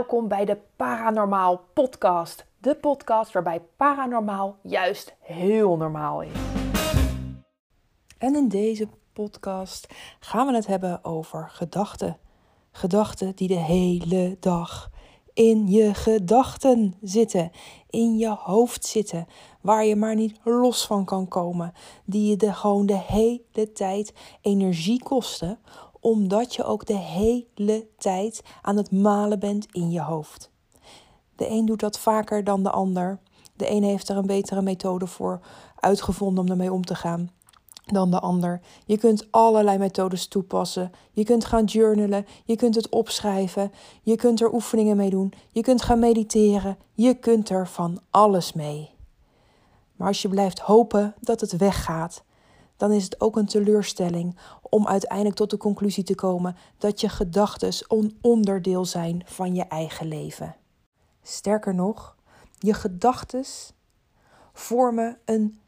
welkom bij de Paranormaal Podcast. De podcast waarbij paranormaal juist heel normaal is. En in deze podcast gaan we het hebben over gedachten. Gedachten die de hele dag in je gedachten zitten, in je hoofd zitten, waar je maar niet los van kan komen, die je de, gewoon de hele tijd energie kosten omdat je ook de hele tijd aan het malen bent in je hoofd. De een doet dat vaker dan de ander. De een heeft er een betere methode voor uitgevonden om ermee om te gaan dan de ander. Je kunt allerlei methodes toepassen. Je kunt gaan journalen, je kunt het opschrijven, je kunt er oefeningen mee doen, je kunt gaan mediteren, je kunt er van alles mee. Maar als je blijft hopen dat het weggaat, dan is het ook een teleurstelling om uiteindelijk tot de conclusie te komen dat je gedachten een onderdeel zijn van je eigen leven. Sterker nog, je gedachten vormen een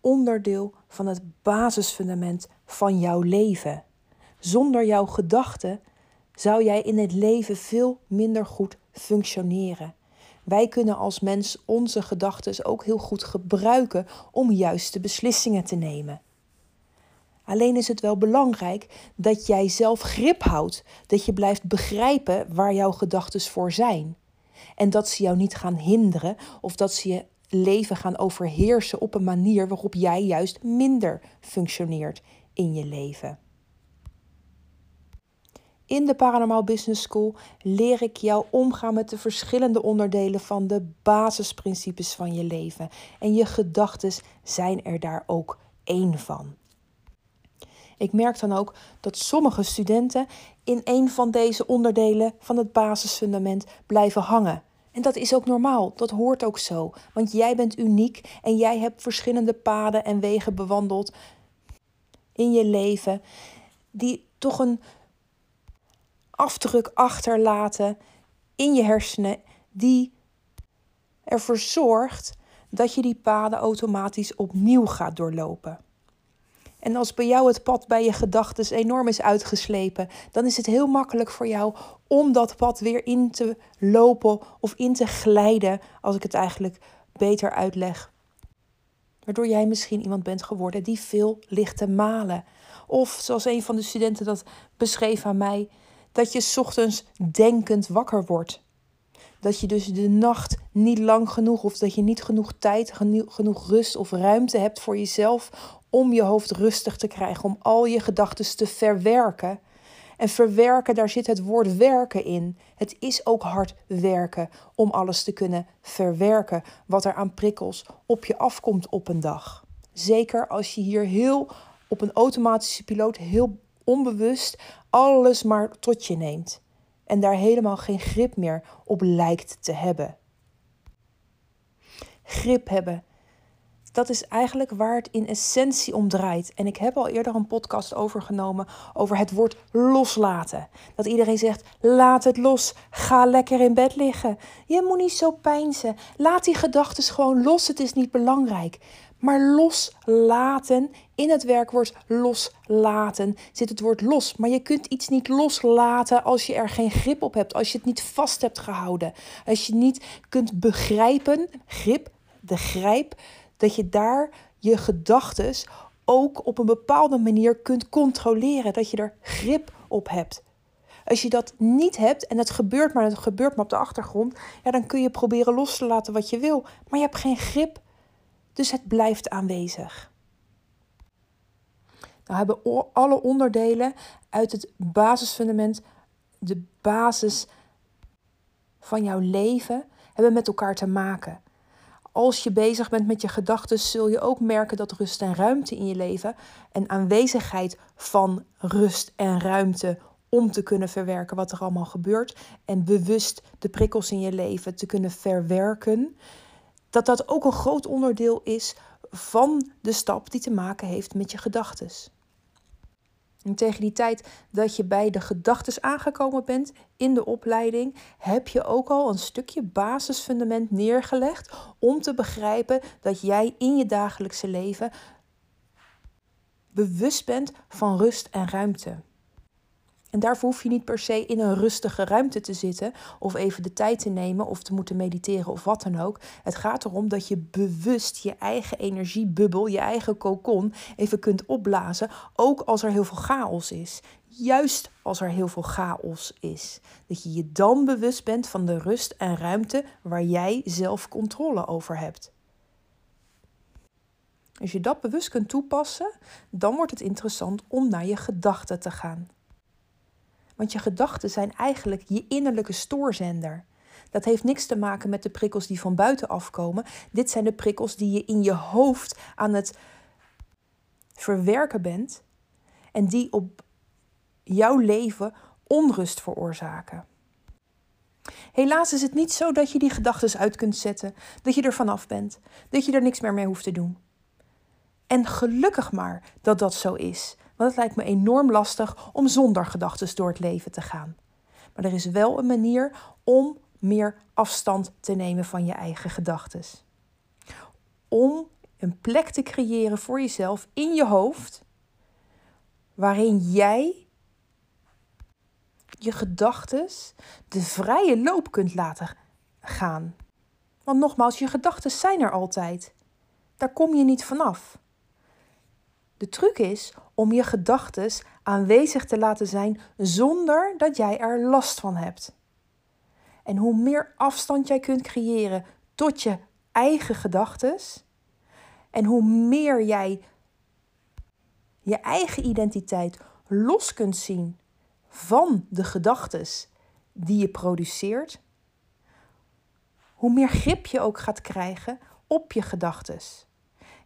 onderdeel van het basisfundament van jouw leven. Zonder jouw gedachten zou jij in het leven veel minder goed functioneren. Wij kunnen als mens onze gedachten ook heel goed gebruiken om juiste beslissingen te nemen. Alleen is het wel belangrijk dat jij zelf grip houdt, dat je blijft begrijpen waar jouw gedachten voor zijn. En dat ze jou niet gaan hinderen of dat ze je leven gaan overheersen op een manier waarop jij juist minder functioneert in je leven. In de Paranormal Business School leer ik jou omgaan met de verschillende onderdelen van de basisprincipes van je leven. En je gedachten zijn er daar ook één van. Ik merk dan ook dat sommige studenten in een van deze onderdelen van het basisfundament blijven hangen. En dat is ook normaal, dat hoort ook zo. Want jij bent uniek en jij hebt verschillende paden en wegen bewandeld in je leven die toch een afdruk achterlaten in je hersenen die ervoor zorgt dat je die paden automatisch opnieuw gaat doorlopen. En als bij jou het pad bij je gedachten enorm is uitgeslepen, dan is het heel makkelijk voor jou om dat pad weer in te lopen of in te glijden, als ik het eigenlijk beter uitleg. Waardoor jij misschien iemand bent geworden die veel ligt te malen. Of zoals een van de studenten dat beschreef aan mij, dat je ochtends denkend wakker wordt. Dat je dus de nacht niet lang genoeg of dat je niet genoeg tijd, genoeg rust of ruimte hebt voor jezelf om je hoofd rustig te krijgen, om al je gedachten te verwerken. En verwerken, daar zit het woord werken in. Het is ook hard werken om alles te kunnen verwerken wat er aan prikkels op je afkomt op een dag. Zeker als je hier heel op een automatische piloot heel onbewust alles maar tot je neemt en daar helemaal geen grip meer op lijkt te hebben. Grip hebben dat is eigenlijk waar het in essentie om draait. En ik heb al eerder een podcast overgenomen over het woord loslaten. Dat iedereen zegt: laat het los, ga lekker in bed liggen. Je moet niet zo pijnzen. Laat die gedachten gewoon los, het is niet belangrijk. Maar loslaten, in het werkwoord loslaten zit het woord los. Maar je kunt iets niet loslaten als je er geen grip op hebt, als je het niet vast hebt gehouden. Als je niet kunt begrijpen, grip, de grijp dat je daar je gedachten ook op een bepaalde manier kunt controleren. Dat je er grip op hebt. Als je dat niet hebt en het gebeurt maar, het gebeurt maar op de achtergrond, ja, dan kun je proberen los te laten wat je wil. Maar je hebt geen grip, dus het blijft aanwezig. Nou hebben alle onderdelen uit het basisfundament, de basis van jouw leven, hebben met elkaar te maken als je bezig bent met je gedachten, zul je ook merken dat rust en ruimte in je leven en aanwezigheid van rust en ruimte om te kunnen verwerken wat er allemaal gebeurt en bewust de prikkels in je leven te kunnen verwerken, dat dat ook een groot onderdeel is van de stap die te maken heeft met je gedachten. En tegen die tijd dat je bij de gedachten aangekomen bent in de opleiding, heb je ook al een stukje basisfundament neergelegd om te begrijpen dat jij in je dagelijkse leven bewust bent van rust en ruimte. En daarvoor hoef je niet per se in een rustige ruimte te zitten of even de tijd te nemen of te moeten mediteren of wat dan ook. Het gaat erom dat je bewust je eigen energiebubbel, je eigen kokon even kunt opblazen, ook als er heel veel chaos is. Juist als er heel veel chaos is. Dat je je dan bewust bent van de rust en ruimte waar jij zelf controle over hebt. Als je dat bewust kunt toepassen, dan wordt het interessant om naar je gedachten te gaan. Want je gedachten zijn eigenlijk je innerlijke stoorzender. Dat heeft niks te maken met de prikkels die van buiten afkomen. Dit zijn de prikkels die je in je hoofd aan het verwerken bent en die op jouw leven onrust veroorzaken. Helaas is het niet zo dat je die gedachten uit kunt zetten, dat je er vanaf bent, dat je er niks meer mee hoeft te doen. En gelukkig maar dat dat zo is, want het lijkt me enorm lastig om zonder gedachten door het leven te gaan. Maar er is wel een manier om meer afstand te nemen van je eigen gedachten. Om een plek te creëren voor jezelf in je hoofd, waarin jij je gedachten de vrije loop kunt laten gaan. Want nogmaals, je gedachten zijn er altijd. Daar kom je niet vanaf. De truc is om je gedachten aanwezig te laten zijn zonder dat jij er last van hebt. En hoe meer afstand jij kunt creëren tot je eigen gedachten en hoe meer jij je eigen identiteit los kunt zien van de gedachten die je produceert, hoe meer grip je ook gaat krijgen op je gedachten.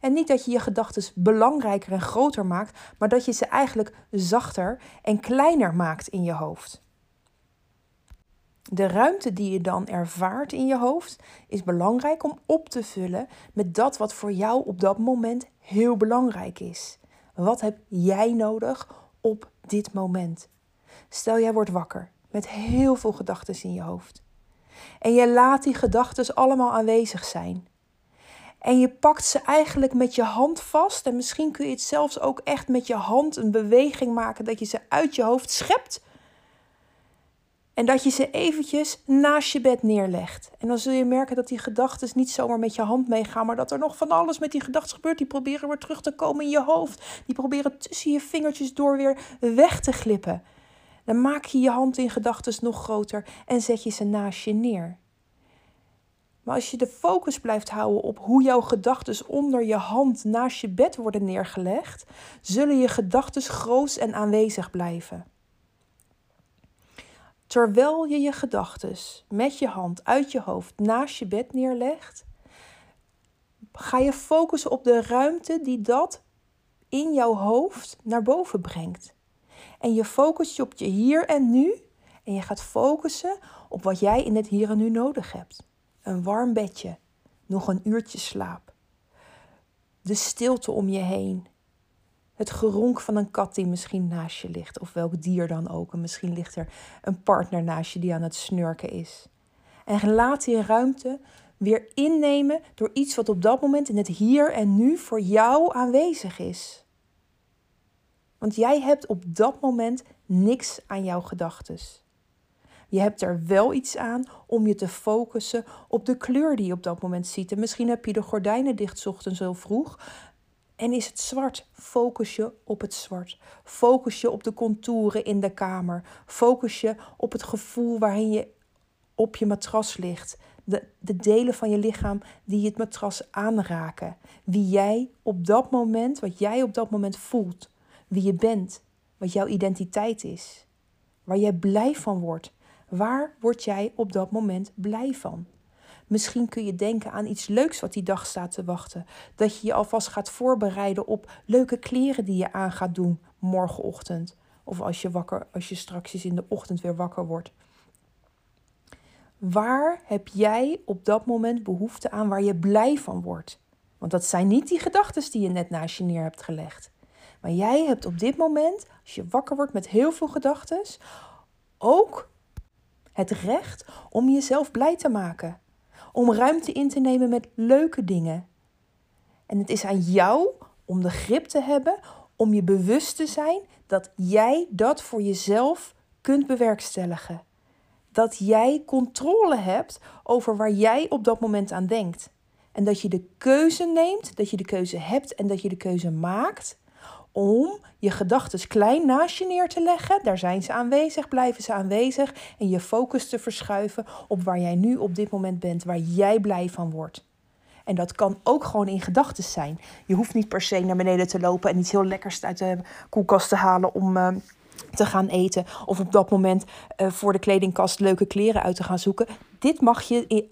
En niet dat je je gedachten belangrijker en groter maakt, maar dat je ze eigenlijk zachter en kleiner maakt in je hoofd. De ruimte die je dan ervaart in je hoofd is belangrijk om op te vullen met dat wat voor jou op dat moment heel belangrijk is. Wat heb jij nodig op dit moment? Stel jij wordt wakker met heel veel gedachten in je hoofd. En je laat die gedachten allemaal aanwezig zijn. En je pakt ze eigenlijk met je hand vast. En misschien kun je het zelfs ook echt met je hand een beweging maken dat je ze uit je hoofd schept. En dat je ze eventjes naast je bed neerlegt. En dan zul je merken dat die gedachten niet zomaar met je hand meegaan, maar dat er nog van alles met die gedachten gebeurt. Die proberen weer terug te komen in je hoofd. Die proberen tussen je vingertjes door weer weg te glippen. Dan maak je je hand in gedachten nog groter en zet je ze naast je neer. Maar als je de focus blijft houden op hoe jouw gedachten onder je hand naast je bed worden neergelegd, zullen je gedachten groot en aanwezig blijven. Terwijl je je gedachten met je hand uit je hoofd naast je bed neerlegt, ga je focussen op de ruimte die dat in jouw hoofd naar boven brengt. En je focust je op je hier en nu en je gaat focussen op wat jij in het hier en nu nodig hebt een warm bedje, nog een uurtje slaap. De stilte om je heen. Het geronk van een kat die misschien naast je ligt, of welk dier dan ook. En misschien ligt er een partner naast je die aan het snurken is. En laat die ruimte weer innemen door iets wat op dat moment in het hier en nu voor jou aanwezig is. Want jij hebt op dat moment niks aan jouw gedachten. Je hebt er wel iets aan om je te focussen op de kleur die je op dat moment ziet. En misschien heb je de gordijnen dicht ochtends zo vroeg. En is het zwart? Focus je op het zwart. Focus je op de contouren in de kamer. Focus je op het gevoel waarin je op je matras ligt. De, de delen van je lichaam die het matras aanraken. Wie jij op dat moment, wat jij op dat moment voelt. Wie je bent. Wat jouw identiteit is. Waar jij blij van wordt. Waar word jij op dat moment blij van? Misschien kun je denken aan iets leuks wat die dag staat te wachten. Dat je je alvast gaat voorbereiden op leuke kleren die je aan gaat doen morgenochtend. Of als je, wakker, als je straks in de ochtend weer wakker wordt. Waar heb jij op dat moment behoefte aan waar je blij van wordt? Want dat zijn niet die gedachten die je net naast je neer hebt gelegd. Maar jij hebt op dit moment, als je wakker wordt met heel veel gedachten, ook het recht om jezelf blij te maken. Om ruimte in te nemen met leuke dingen. En het is aan jou om de grip te hebben, om je bewust te zijn dat jij dat voor jezelf kunt bewerkstelligen. Dat jij controle hebt over waar jij op dat moment aan denkt. En dat je de keuze neemt, dat je de keuze hebt en dat je de keuze maakt om je gedachten klein naast je neer te leggen. Daar zijn ze aanwezig, blijven ze aanwezig. En je focus te verschuiven op waar jij nu op dit moment bent, waar jij blij van wordt. En dat kan ook gewoon in gedachten zijn. Je hoeft niet per se naar beneden te lopen en iets heel lekkers uit de koelkast te halen om uh, te gaan eten. Of op dat moment uh, voor de kledingkast leuke kleren uit te gaan zoeken. Dit mag je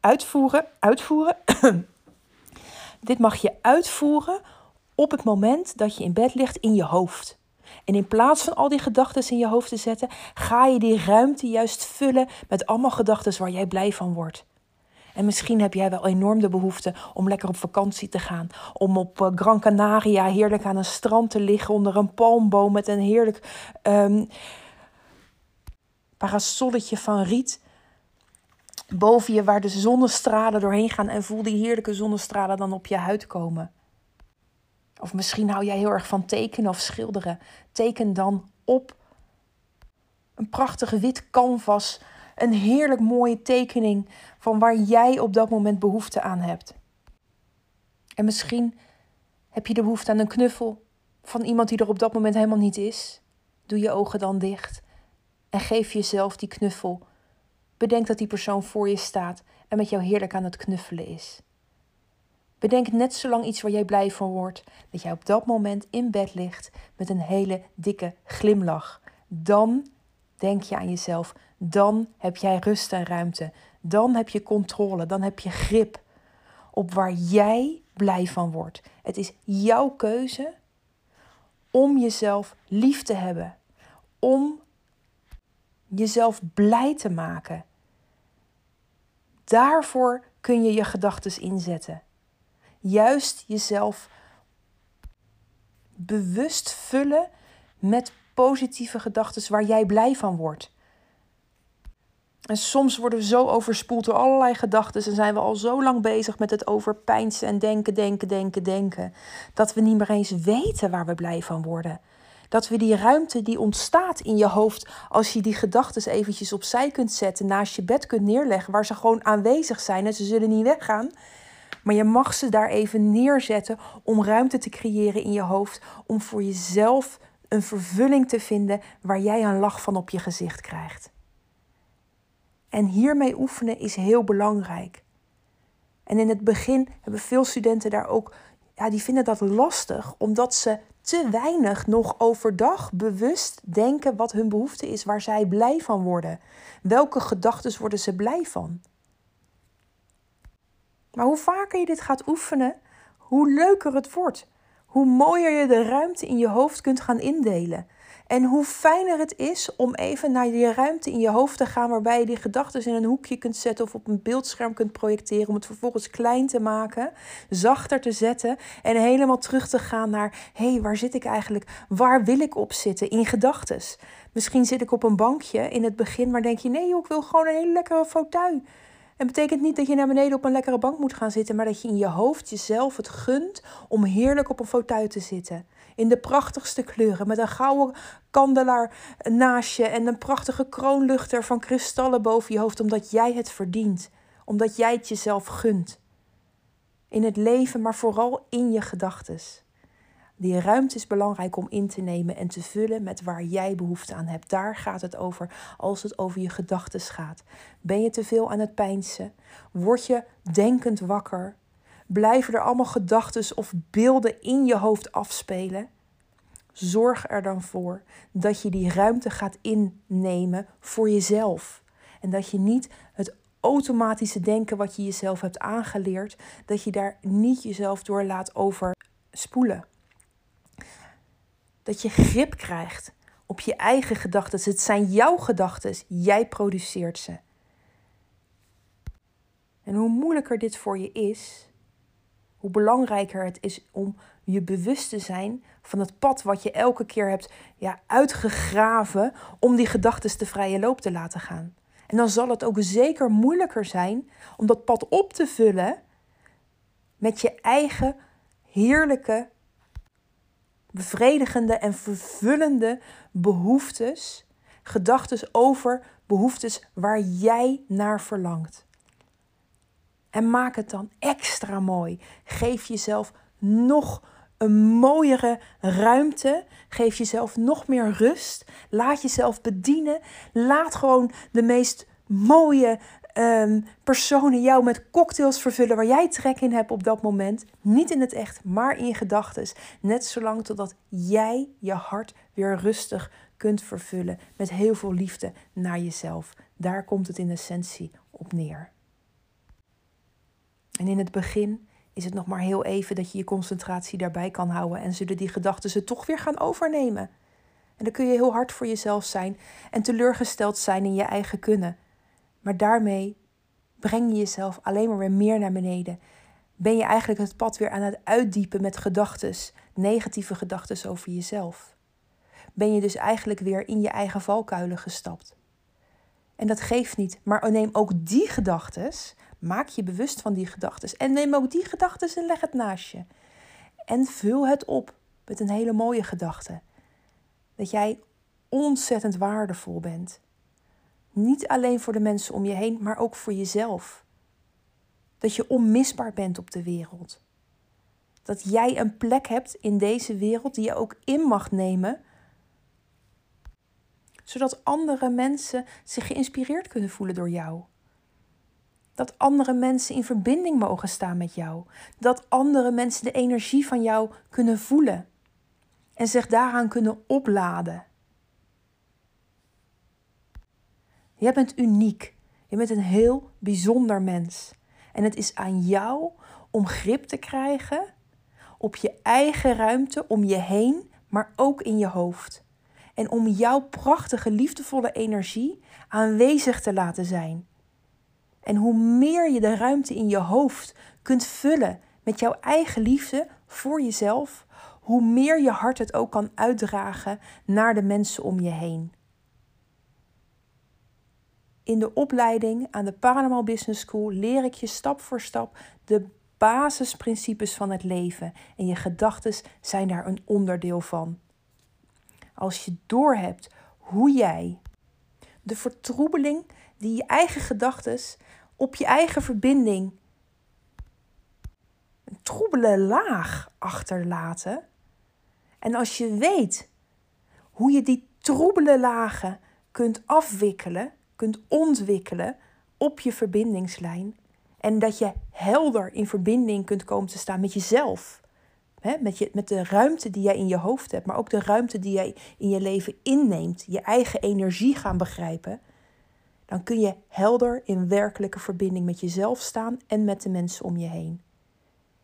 uitvoeren. uitvoeren. Dit mag je uitvoeren op het moment dat je in bed ligt in je hoofd. En in plaats van al die gedachten in je hoofd te zetten, ga je die ruimte juist vullen met allemaal gedachten waar jij blij van wordt. En misschien heb jij wel enorm de behoefte om lekker op vakantie te gaan. Om op uh, Gran Canaria heerlijk aan een strand te liggen onder een palmboom met een heerlijk um, parasolletje van riet boven je waar de zonnestralen doorheen gaan en voel die heerlijke zonnestralen dan op je huid komen. Of misschien hou jij heel erg van tekenen of schilderen. Teken dan op een prachtige wit canvas een heerlijk mooie tekening van waar jij op dat moment behoefte aan hebt. En misschien heb je de behoefte aan een knuffel van iemand die er op dat moment helemaal niet is. Doe je ogen dan dicht en geef jezelf die knuffel. Bedenk dat die persoon voor je staat en met jou heerlijk aan het knuffelen is. Bedenk net zo lang iets waar jij blij van wordt, dat jij op dat moment in bed ligt met een hele dikke glimlach. Dan denk je aan jezelf, dan heb jij rust en ruimte. Dan heb je controle, dan heb je grip op waar jij blij van wordt. Het is jouw keuze om jezelf lief te hebben, om jezelf blij te maken. Daarvoor kun je je gedachten inzetten. Juist jezelf bewust vullen met positieve gedachten waar jij blij van wordt. En soms worden we zo overspoeld door allerlei gedachten en zijn we al zo lang bezig met het overpijnsen en denken, denken, denken, denken, dat we niet meer eens weten waar we blij van worden. Dat we die ruimte die ontstaat in je hoofd als je die gedachten eventjes opzij kunt zetten, naast je bed kunt neerleggen, waar ze gewoon aanwezig zijn en ze zullen niet weggaan. Maar je mag ze daar even neerzetten om ruimte te creëren in je hoofd, om voor jezelf een vervulling te vinden waar jij een lach van op je gezicht krijgt. En hiermee oefenen is heel belangrijk. En in het begin hebben veel studenten daar ook, ja, die vinden dat lastig, omdat ze te weinig nog overdag bewust denken wat hun behoefte is, waar zij blij van worden. Welke gedachten worden ze blij van? Maar hoe vaker je dit gaat oefenen, hoe leuker het wordt. Hoe mooier je de ruimte in je hoofd kunt gaan indelen. En hoe fijner het is om even naar die ruimte in je hoofd te gaan, waarbij je die gedachten in een hoekje kunt zetten of op een beeldscherm kunt projecteren, om het vervolgens klein te maken, zachter te zetten en helemaal terug te gaan naar: hé, hey, waar zit ik eigenlijk? Waar wil ik op zitten in gedachten? Misschien zit ik op een bankje in het begin, maar denk je: nee, ik wil gewoon een hele lekkere fauteuil. En betekent niet dat je naar beneden op een lekkere bank moet gaan zitten, maar dat je in je hoofd jezelf het gunt om heerlijk op een fauteuil te zitten. In de prachtigste kleuren, met een gouden kandelaar naast je en een prachtige kroonluchter van kristallen boven je hoofd, omdat jij het verdient, omdat jij het jezelf gunt. In het leven, maar vooral in je gedachtes. Die ruimte is belangrijk om in te nemen en te vullen met waar jij behoefte aan hebt. Daar gaat het over als het over je gedachten gaat. Ben je te veel aan het pijnsen? Word je denkend wakker? Blijven er allemaal gedachten of beelden in je hoofd afspelen? Zorg er dan voor dat je die ruimte gaat innemen voor jezelf. En dat je niet het automatische denken wat je jezelf hebt aangeleerd, dat je daar niet jezelf door laat overspoelen. Dat je grip krijgt op je eigen gedachten. Het zijn jouw gedachten. Jij produceert ze. En hoe moeilijker dit voor je is, hoe belangrijker het is om je bewust te zijn van het pad wat je elke keer hebt ja, uitgegraven om die gedachten de vrije loop te laten gaan. En dan zal het ook zeker moeilijker zijn om dat pad op te vullen met je eigen heerlijke bevredigende en vervullende behoeftes, gedachten over behoeftes waar jij naar verlangt. En maak het dan extra mooi. Geef jezelf nog een mooiere ruimte. Geef jezelf nog meer rust. Laat jezelf bedienen. Laat gewoon de meest mooie um, personen jou met cocktails vervullen waar jij trek in hebt op dat moment. Niet in het echt, maar in gedachten. Net zolang totdat jij je hart weer rustig kunt vervullen met heel veel liefde naar jezelf. Daar komt het in essentie op neer. En in het begin is het nog maar heel even dat je je concentratie daarbij kan houden en zullen die gedachten ze toch weer gaan overnemen. En dan kun je heel hard voor jezelf zijn en teleurgesteld zijn in je eigen kunnen. Maar daarmee breng je jezelf alleen maar weer meer naar beneden. Ben je eigenlijk het pad weer aan het uitdiepen met gedachten, negatieve gedachten over jezelf. Ben je dus eigenlijk weer in je eigen valkuilen gestapt. En dat geeft niet, maar neem ook die gedachten, maak je bewust van die gedachten en neem ook die gedachten en leg het naast je. En vul het op met een hele mooie gedachte. Dat jij ontzettend waardevol bent. Niet alleen voor de mensen om je heen, maar ook voor jezelf. Dat je onmisbaar bent op de wereld. Dat jij een plek hebt in deze wereld die je ook in mag nemen, zodat andere mensen zich geïnspireerd kunnen voelen door jou. Dat andere mensen in verbinding mogen staan met jou. Dat andere mensen de energie van jou kunnen voelen en zich daaraan kunnen opladen. Jij bent uniek. Je bent een heel bijzonder mens. En het is aan jou om grip te krijgen op je eigen ruimte om je heen, maar ook in je hoofd. En om jouw prachtige, liefdevolle energie aanwezig te laten zijn. En hoe meer je de ruimte in je hoofd kunt vullen met jouw eigen liefde voor jezelf, hoe meer je hart het ook kan uitdragen naar de mensen om je heen in de opleiding aan de Paranormal Business School leer ik je stap voor stap de basisprincipes van het leven. En je gedachten zijn daar een onderdeel van. Als je doorhebt hoe jij de vertroebeling die je eigen gedachten op je eigen verbinding een troebele laag achterlaten. En als je weet hoe je die troebele lagen kunt afwikkelen, kunt ontwikkelen op je verbindingslijn. En dat je helder in verbinding kunt komen te staan met jezelf. met, je, met de ruimte die jij in je hoofd hebt, maar ook de ruimte die jij in je leven inneemt. Je eigen energie gaan begrijpen. Dan kun je helder in werkelijke verbinding met jezelf staan en met de mensen om je heen.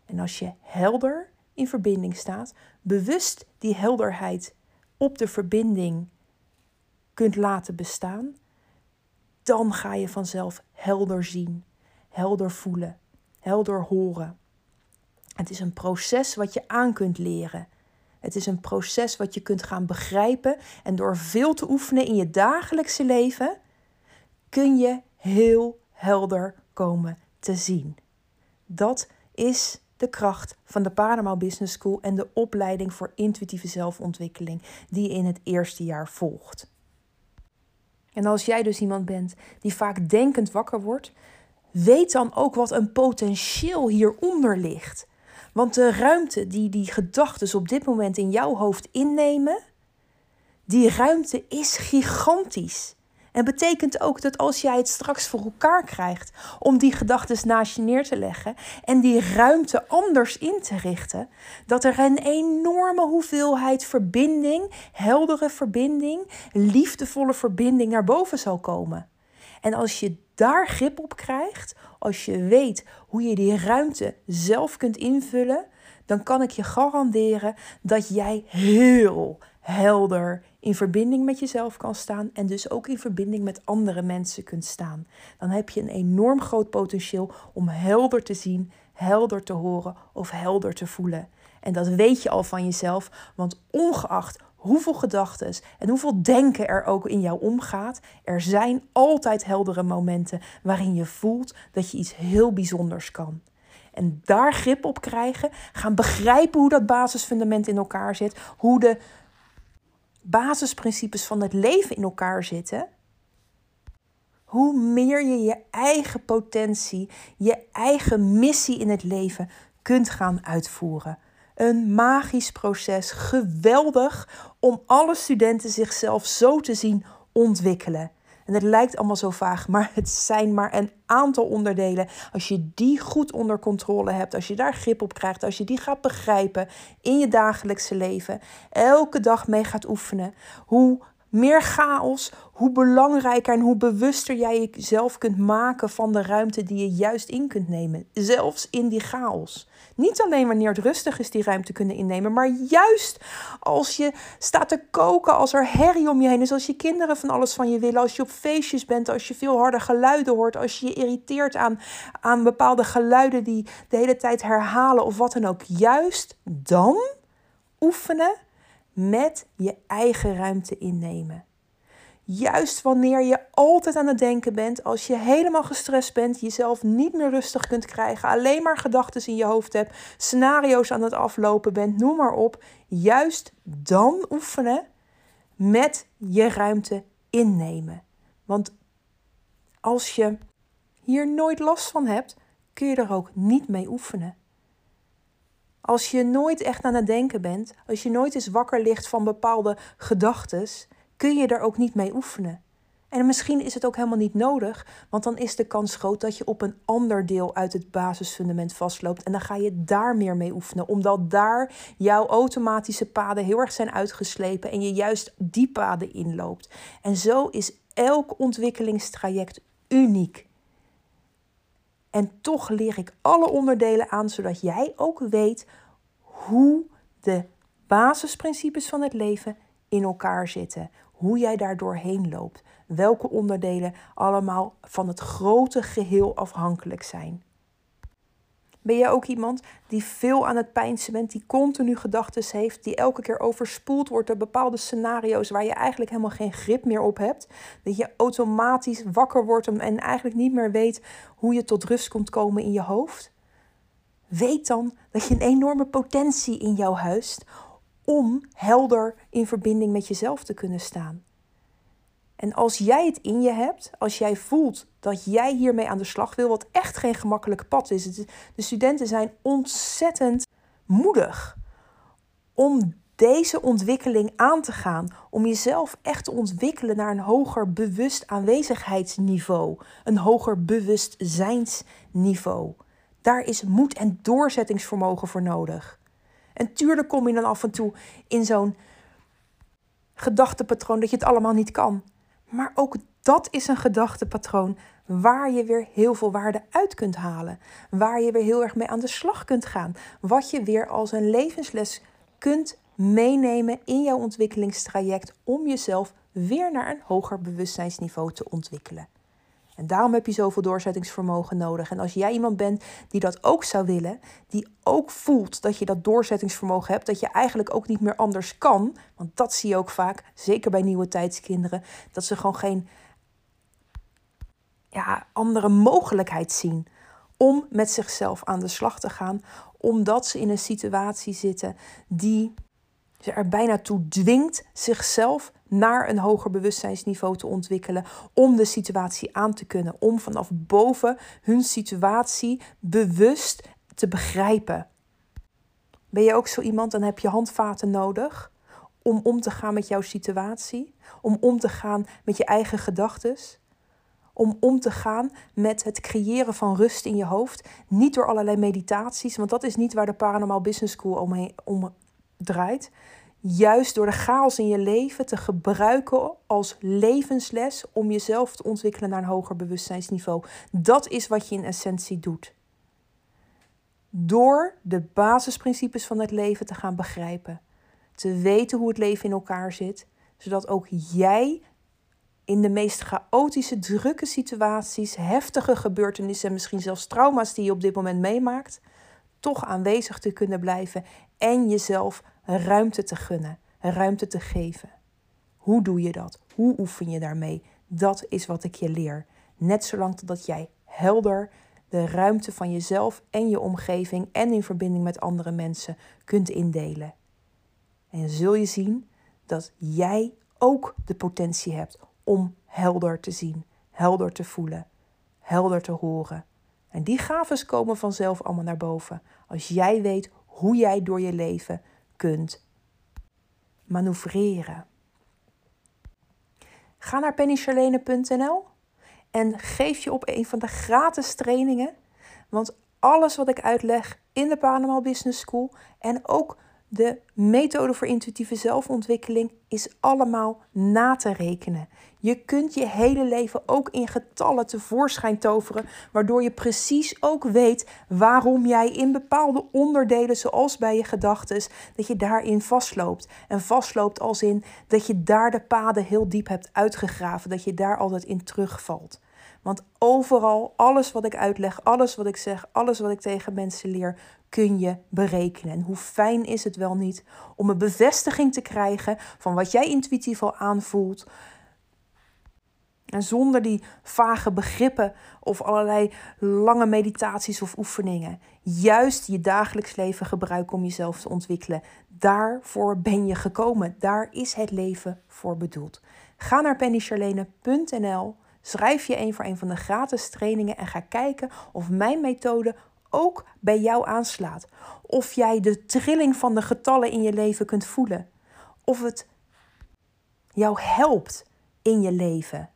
En als je helder in verbinding staat, bewust die helderheid op de verbinding kunt laten bestaan, dan ga je vanzelf helder zien, helder voelen, helder horen. Het is een proces wat je aan kunt leren. Het is een proces wat je kunt gaan begrijpen en door veel te oefenen in je dagelijkse leven kun je heel helder komen te zien. Dat is de kracht van de Panama Business School en de opleiding voor intuïtieve zelfontwikkeling die je in het eerste jaar volgt. En als jij dus iemand bent die vaak denkend wakker wordt, weet dan ook wat een potentieel hieronder ligt. Want de ruimte die die gedachten op dit moment in jouw hoofd innemen, die ruimte is gigantisch. En betekent ook dat als jij het straks voor elkaar krijgt om die gedachten naast je neer te leggen en die ruimte anders in te richten, dat er een enorme hoeveelheid verbinding, heldere verbinding, liefdevolle verbinding naar boven zal komen. En als je daar grip op krijgt, als je weet hoe je die ruimte zelf kunt invullen, dan kan ik je garanderen dat jij heel helder in verbinding met jezelf kan staan en dus ook in verbinding met andere mensen kunt staan. Dan heb je een enorm groot potentieel om helder te zien, helder te horen of helder te voelen. En dat weet je al van jezelf, want ongeacht hoeveel gedachten en hoeveel denken er ook in jou omgaat, er zijn altijd heldere momenten waarin je voelt dat je iets heel bijzonders kan. en daar grip op krijgen, gaan begrijpen hoe dat basisfundament in elkaar zit, hoe de basisprincipes van het leven in elkaar zitten, hoe meer je je eigen potentie, je eigen missie in het leven kunt gaan uitvoeren. Een magisch proces, geweldig om alle studenten zichzelf zo te zien ontwikkelen. En het lijkt allemaal zo vaag, maar het zijn maar een aantal onderdelen. Als je die goed onder controle hebt, als je daar grip op krijgt, als je die gaat begrijpen in je dagelijkse leven, elke dag mee gaat oefenen, hoe meer chaos, hoe belangrijker en hoe bewuster jij jezelf kunt maken van de ruimte die je juist in kunt nemen. Zelfs in die chaos. Niet alleen wanneer het rustig is die ruimte kunnen innemen, maar juist als je staat te koken, als er herrie om je heen is, als je kinderen van alles van je willen, als je op feestjes bent, als je veel harde geluiden hoort, als je je irriteert aan, aan bepaalde geluiden die de hele tijd herhalen of wat dan ook. Juist dan oefenen met je eigen ruimte innemen. Juist wanneer je altijd aan het denken bent, als je helemaal gestrest bent, jezelf niet meer rustig kunt krijgen, alleen maar gedachten in je hoofd hebt, scenario's aan het aflopen bent, noem maar op. Juist dan oefenen met je ruimte innemen. Want als je hier nooit last van hebt, kun je er ook niet mee oefenen. Als je nooit echt aan het denken bent, als je nooit eens wakker ligt van bepaalde gedachten, kun je er ook niet mee oefenen. En misschien is het ook helemaal niet nodig, want dan is de kans groot dat je op een ander deel uit het basisfundament vastloopt. En dan ga je daar meer mee oefenen, omdat daar jouw automatische paden heel erg zijn uitgeslepen en je juist die paden inloopt. En zo is elk ontwikkelingstraject uniek. En toch leer ik alle onderdelen aan, zodat jij ook weet hoe de basisprincipes van het leven in elkaar zitten. Hoe jij daar doorheen loopt. Welke onderdelen allemaal van het grote geheel afhankelijk zijn. Ben jij ook iemand die veel aan het pijnsen bent, die continu gedachten heeft, die elke keer overspoeld wordt door bepaalde scenario's waar je eigenlijk helemaal geen grip meer op hebt? Dat je automatisch wakker wordt en eigenlijk niet meer weet hoe je tot rust kunt komen in je hoofd? Weet dan dat je een enorme potentie in jou huist om helder in verbinding met jezelf te kunnen staan. En als jij het in je hebt, als jij voelt dat jij hiermee aan de slag wil, wat echt geen gemakkelijk pad is. De studenten zijn ontzettend moedig om deze ontwikkeling aan te gaan, om jezelf echt te ontwikkelen naar een hoger bewust aanwezigheidsniveau, een hoger bewustzijnsniveau. Daar is moed en doorzettingsvermogen voor nodig. En tuurlijk kom je dan af en toe in zo'n gedachtepatroon dat je het allemaal niet kan. Maar ook dat is een gedachtepatroon waar je weer heel veel waarde uit kunt halen. Waar je weer heel erg mee aan de slag kunt gaan. Wat je weer als een levensles kunt meenemen in jouw ontwikkelingstraject om jezelf weer naar een hoger bewustzijnsniveau te ontwikkelen. En daarom heb je zoveel doorzettingsvermogen nodig. En als jij iemand bent die dat ook zou willen, die ook voelt dat je dat doorzettingsvermogen hebt, dat je eigenlijk ook niet meer anders kan, want dat zie je ook vaak, zeker bij nieuwe tijdskinderen, dat ze gewoon geen ja, andere mogelijkheid zien om met zichzelf aan de slag te gaan, omdat ze in een situatie zitten die ze er bijna toe dwingt zichzelf naar een hoger bewustzijnsniveau te ontwikkelen om de situatie aan te kunnen, om vanaf boven hun situatie bewust te begrijpen. Ben je ook zo iemand, dan heb je handvaten nodig om om te gaan met jouw situatie, om om te gaan met je eigen gedachten, om om te gaan met het creëren van rust in je hoofd, niet door allerlei meditaties, want dat is niet waar de Paranormal Business School omheen, om draait juist door de chaos in je leven te gebruiken als levensles om jezelf te ontwikkelen naar een hoger bewustzijnsniveau. Dat is wat je in essentie doet. Door de basisprincipes van het leven te gaan begrijpen, te weten hoe het leven in elkaar zit, zodat ook jij in de meest chaotische, drukke situaties, heftige gebeurtenissen en misschien zelfs trauma's die je op dit moment meemaakt, toch aanwezig te kunnen blijven en jezelf ruimte te gunnen, ruimte te geven. Hoe doe je dat? Hoe oefen je daarmee? Dat is wat ik je leer. Net zolang totdat jij helder de ruimte van jezelf en je omgeving en in verbinding met andere mensen kunt indelen. En zul je zien dat jij ook de potentie hebt om helder te zien, helder te voelen, helder te horen. En die gaves komen vanzelf allemaal naar boven als jij weet hoe jij door je leven kunt manoeuvreren. Ga naar pennycharlene.nl en geef je op een van de gratis trainingen. Want alles wat ik uitleg in de Panama Business School en ook de methode voor intuïtieve zelfontwikkeling is allemaal na te rekenen. Je kunt je hele leven ook in getallen tevoorschijn toveren, waardoor je precies ook weet waarom jij in bepaalde onderdelen, zoals bij je gedachten, dat je daarin vastloopt. En vastloopt als in dat je daar de paden heel diep hebt uitgegraven, dat je daar altijd in terugvalt. Want overal, alles wat ik uitleg, alles wat ik zeg, alles wat ik tegen mensen leer, kun je berekenen. En hoe fijn is het wel niet om een bevestiging te krijgen van wat jij intuïtief al aanvoelt. En zonder die vage begrippen of allerlei lange meditaties of oefeningen. Juist je dagelijks leven gebruiken om jezelf te ontwikkelen. Daarvoor ben je gekomen. Daar is het leven voor bedoeld. Ga naar pennycharlene.nl Schrijf je een voor een van de gratis trainingen en ga kijken of mijn methode ook bij jou aanslaat. Of jij de trilling van de getallen in je leven kunt voelen. Of het jou helpt in je leven.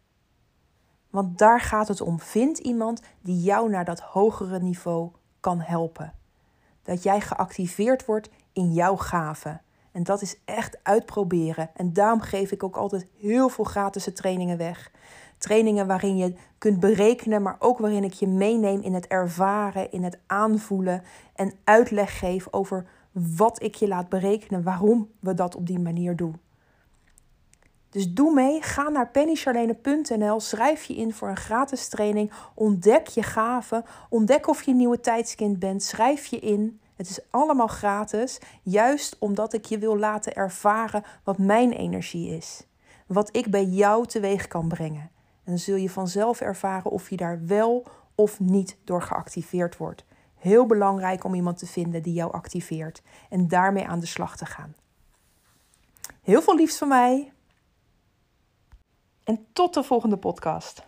Want daar gaat het om. Vind iemand die jou naar dat hogere niveau kan helpen. Dat jij geactiveerd wordt in jouw gaven. En dat is echt uitproberen. En daarom geef ik ook altijd heel veel gratis trainingen weg. Trainingen waarin je kunt berekenen, maar ook waarin ik je meeneem in het ervaren, in het aanvoelen en uitleg geef over wat ik je laat berekenen, waarom we dat op die manier doen. Dus doe mee, ga naar pennycharlene.nl, schrijf je in voor een gratis training, ontdek je gaven, ontdek of je nieuwe tijdskind bent, schrijf je in. Het is allemaal gratis, juist omdat ik je wil laten ervaren wat mijn energie is. Wat ik bij jou teweeg kan brengen. En dan zul je vanzelf ervaren of je daar wel of niet door geactiveerd wordt. Heel belangrijk om iemand te vinden die jou activeert en daarmee aan de slag te gaan. Heel veel liefs van mij. En tot de volgende podcast.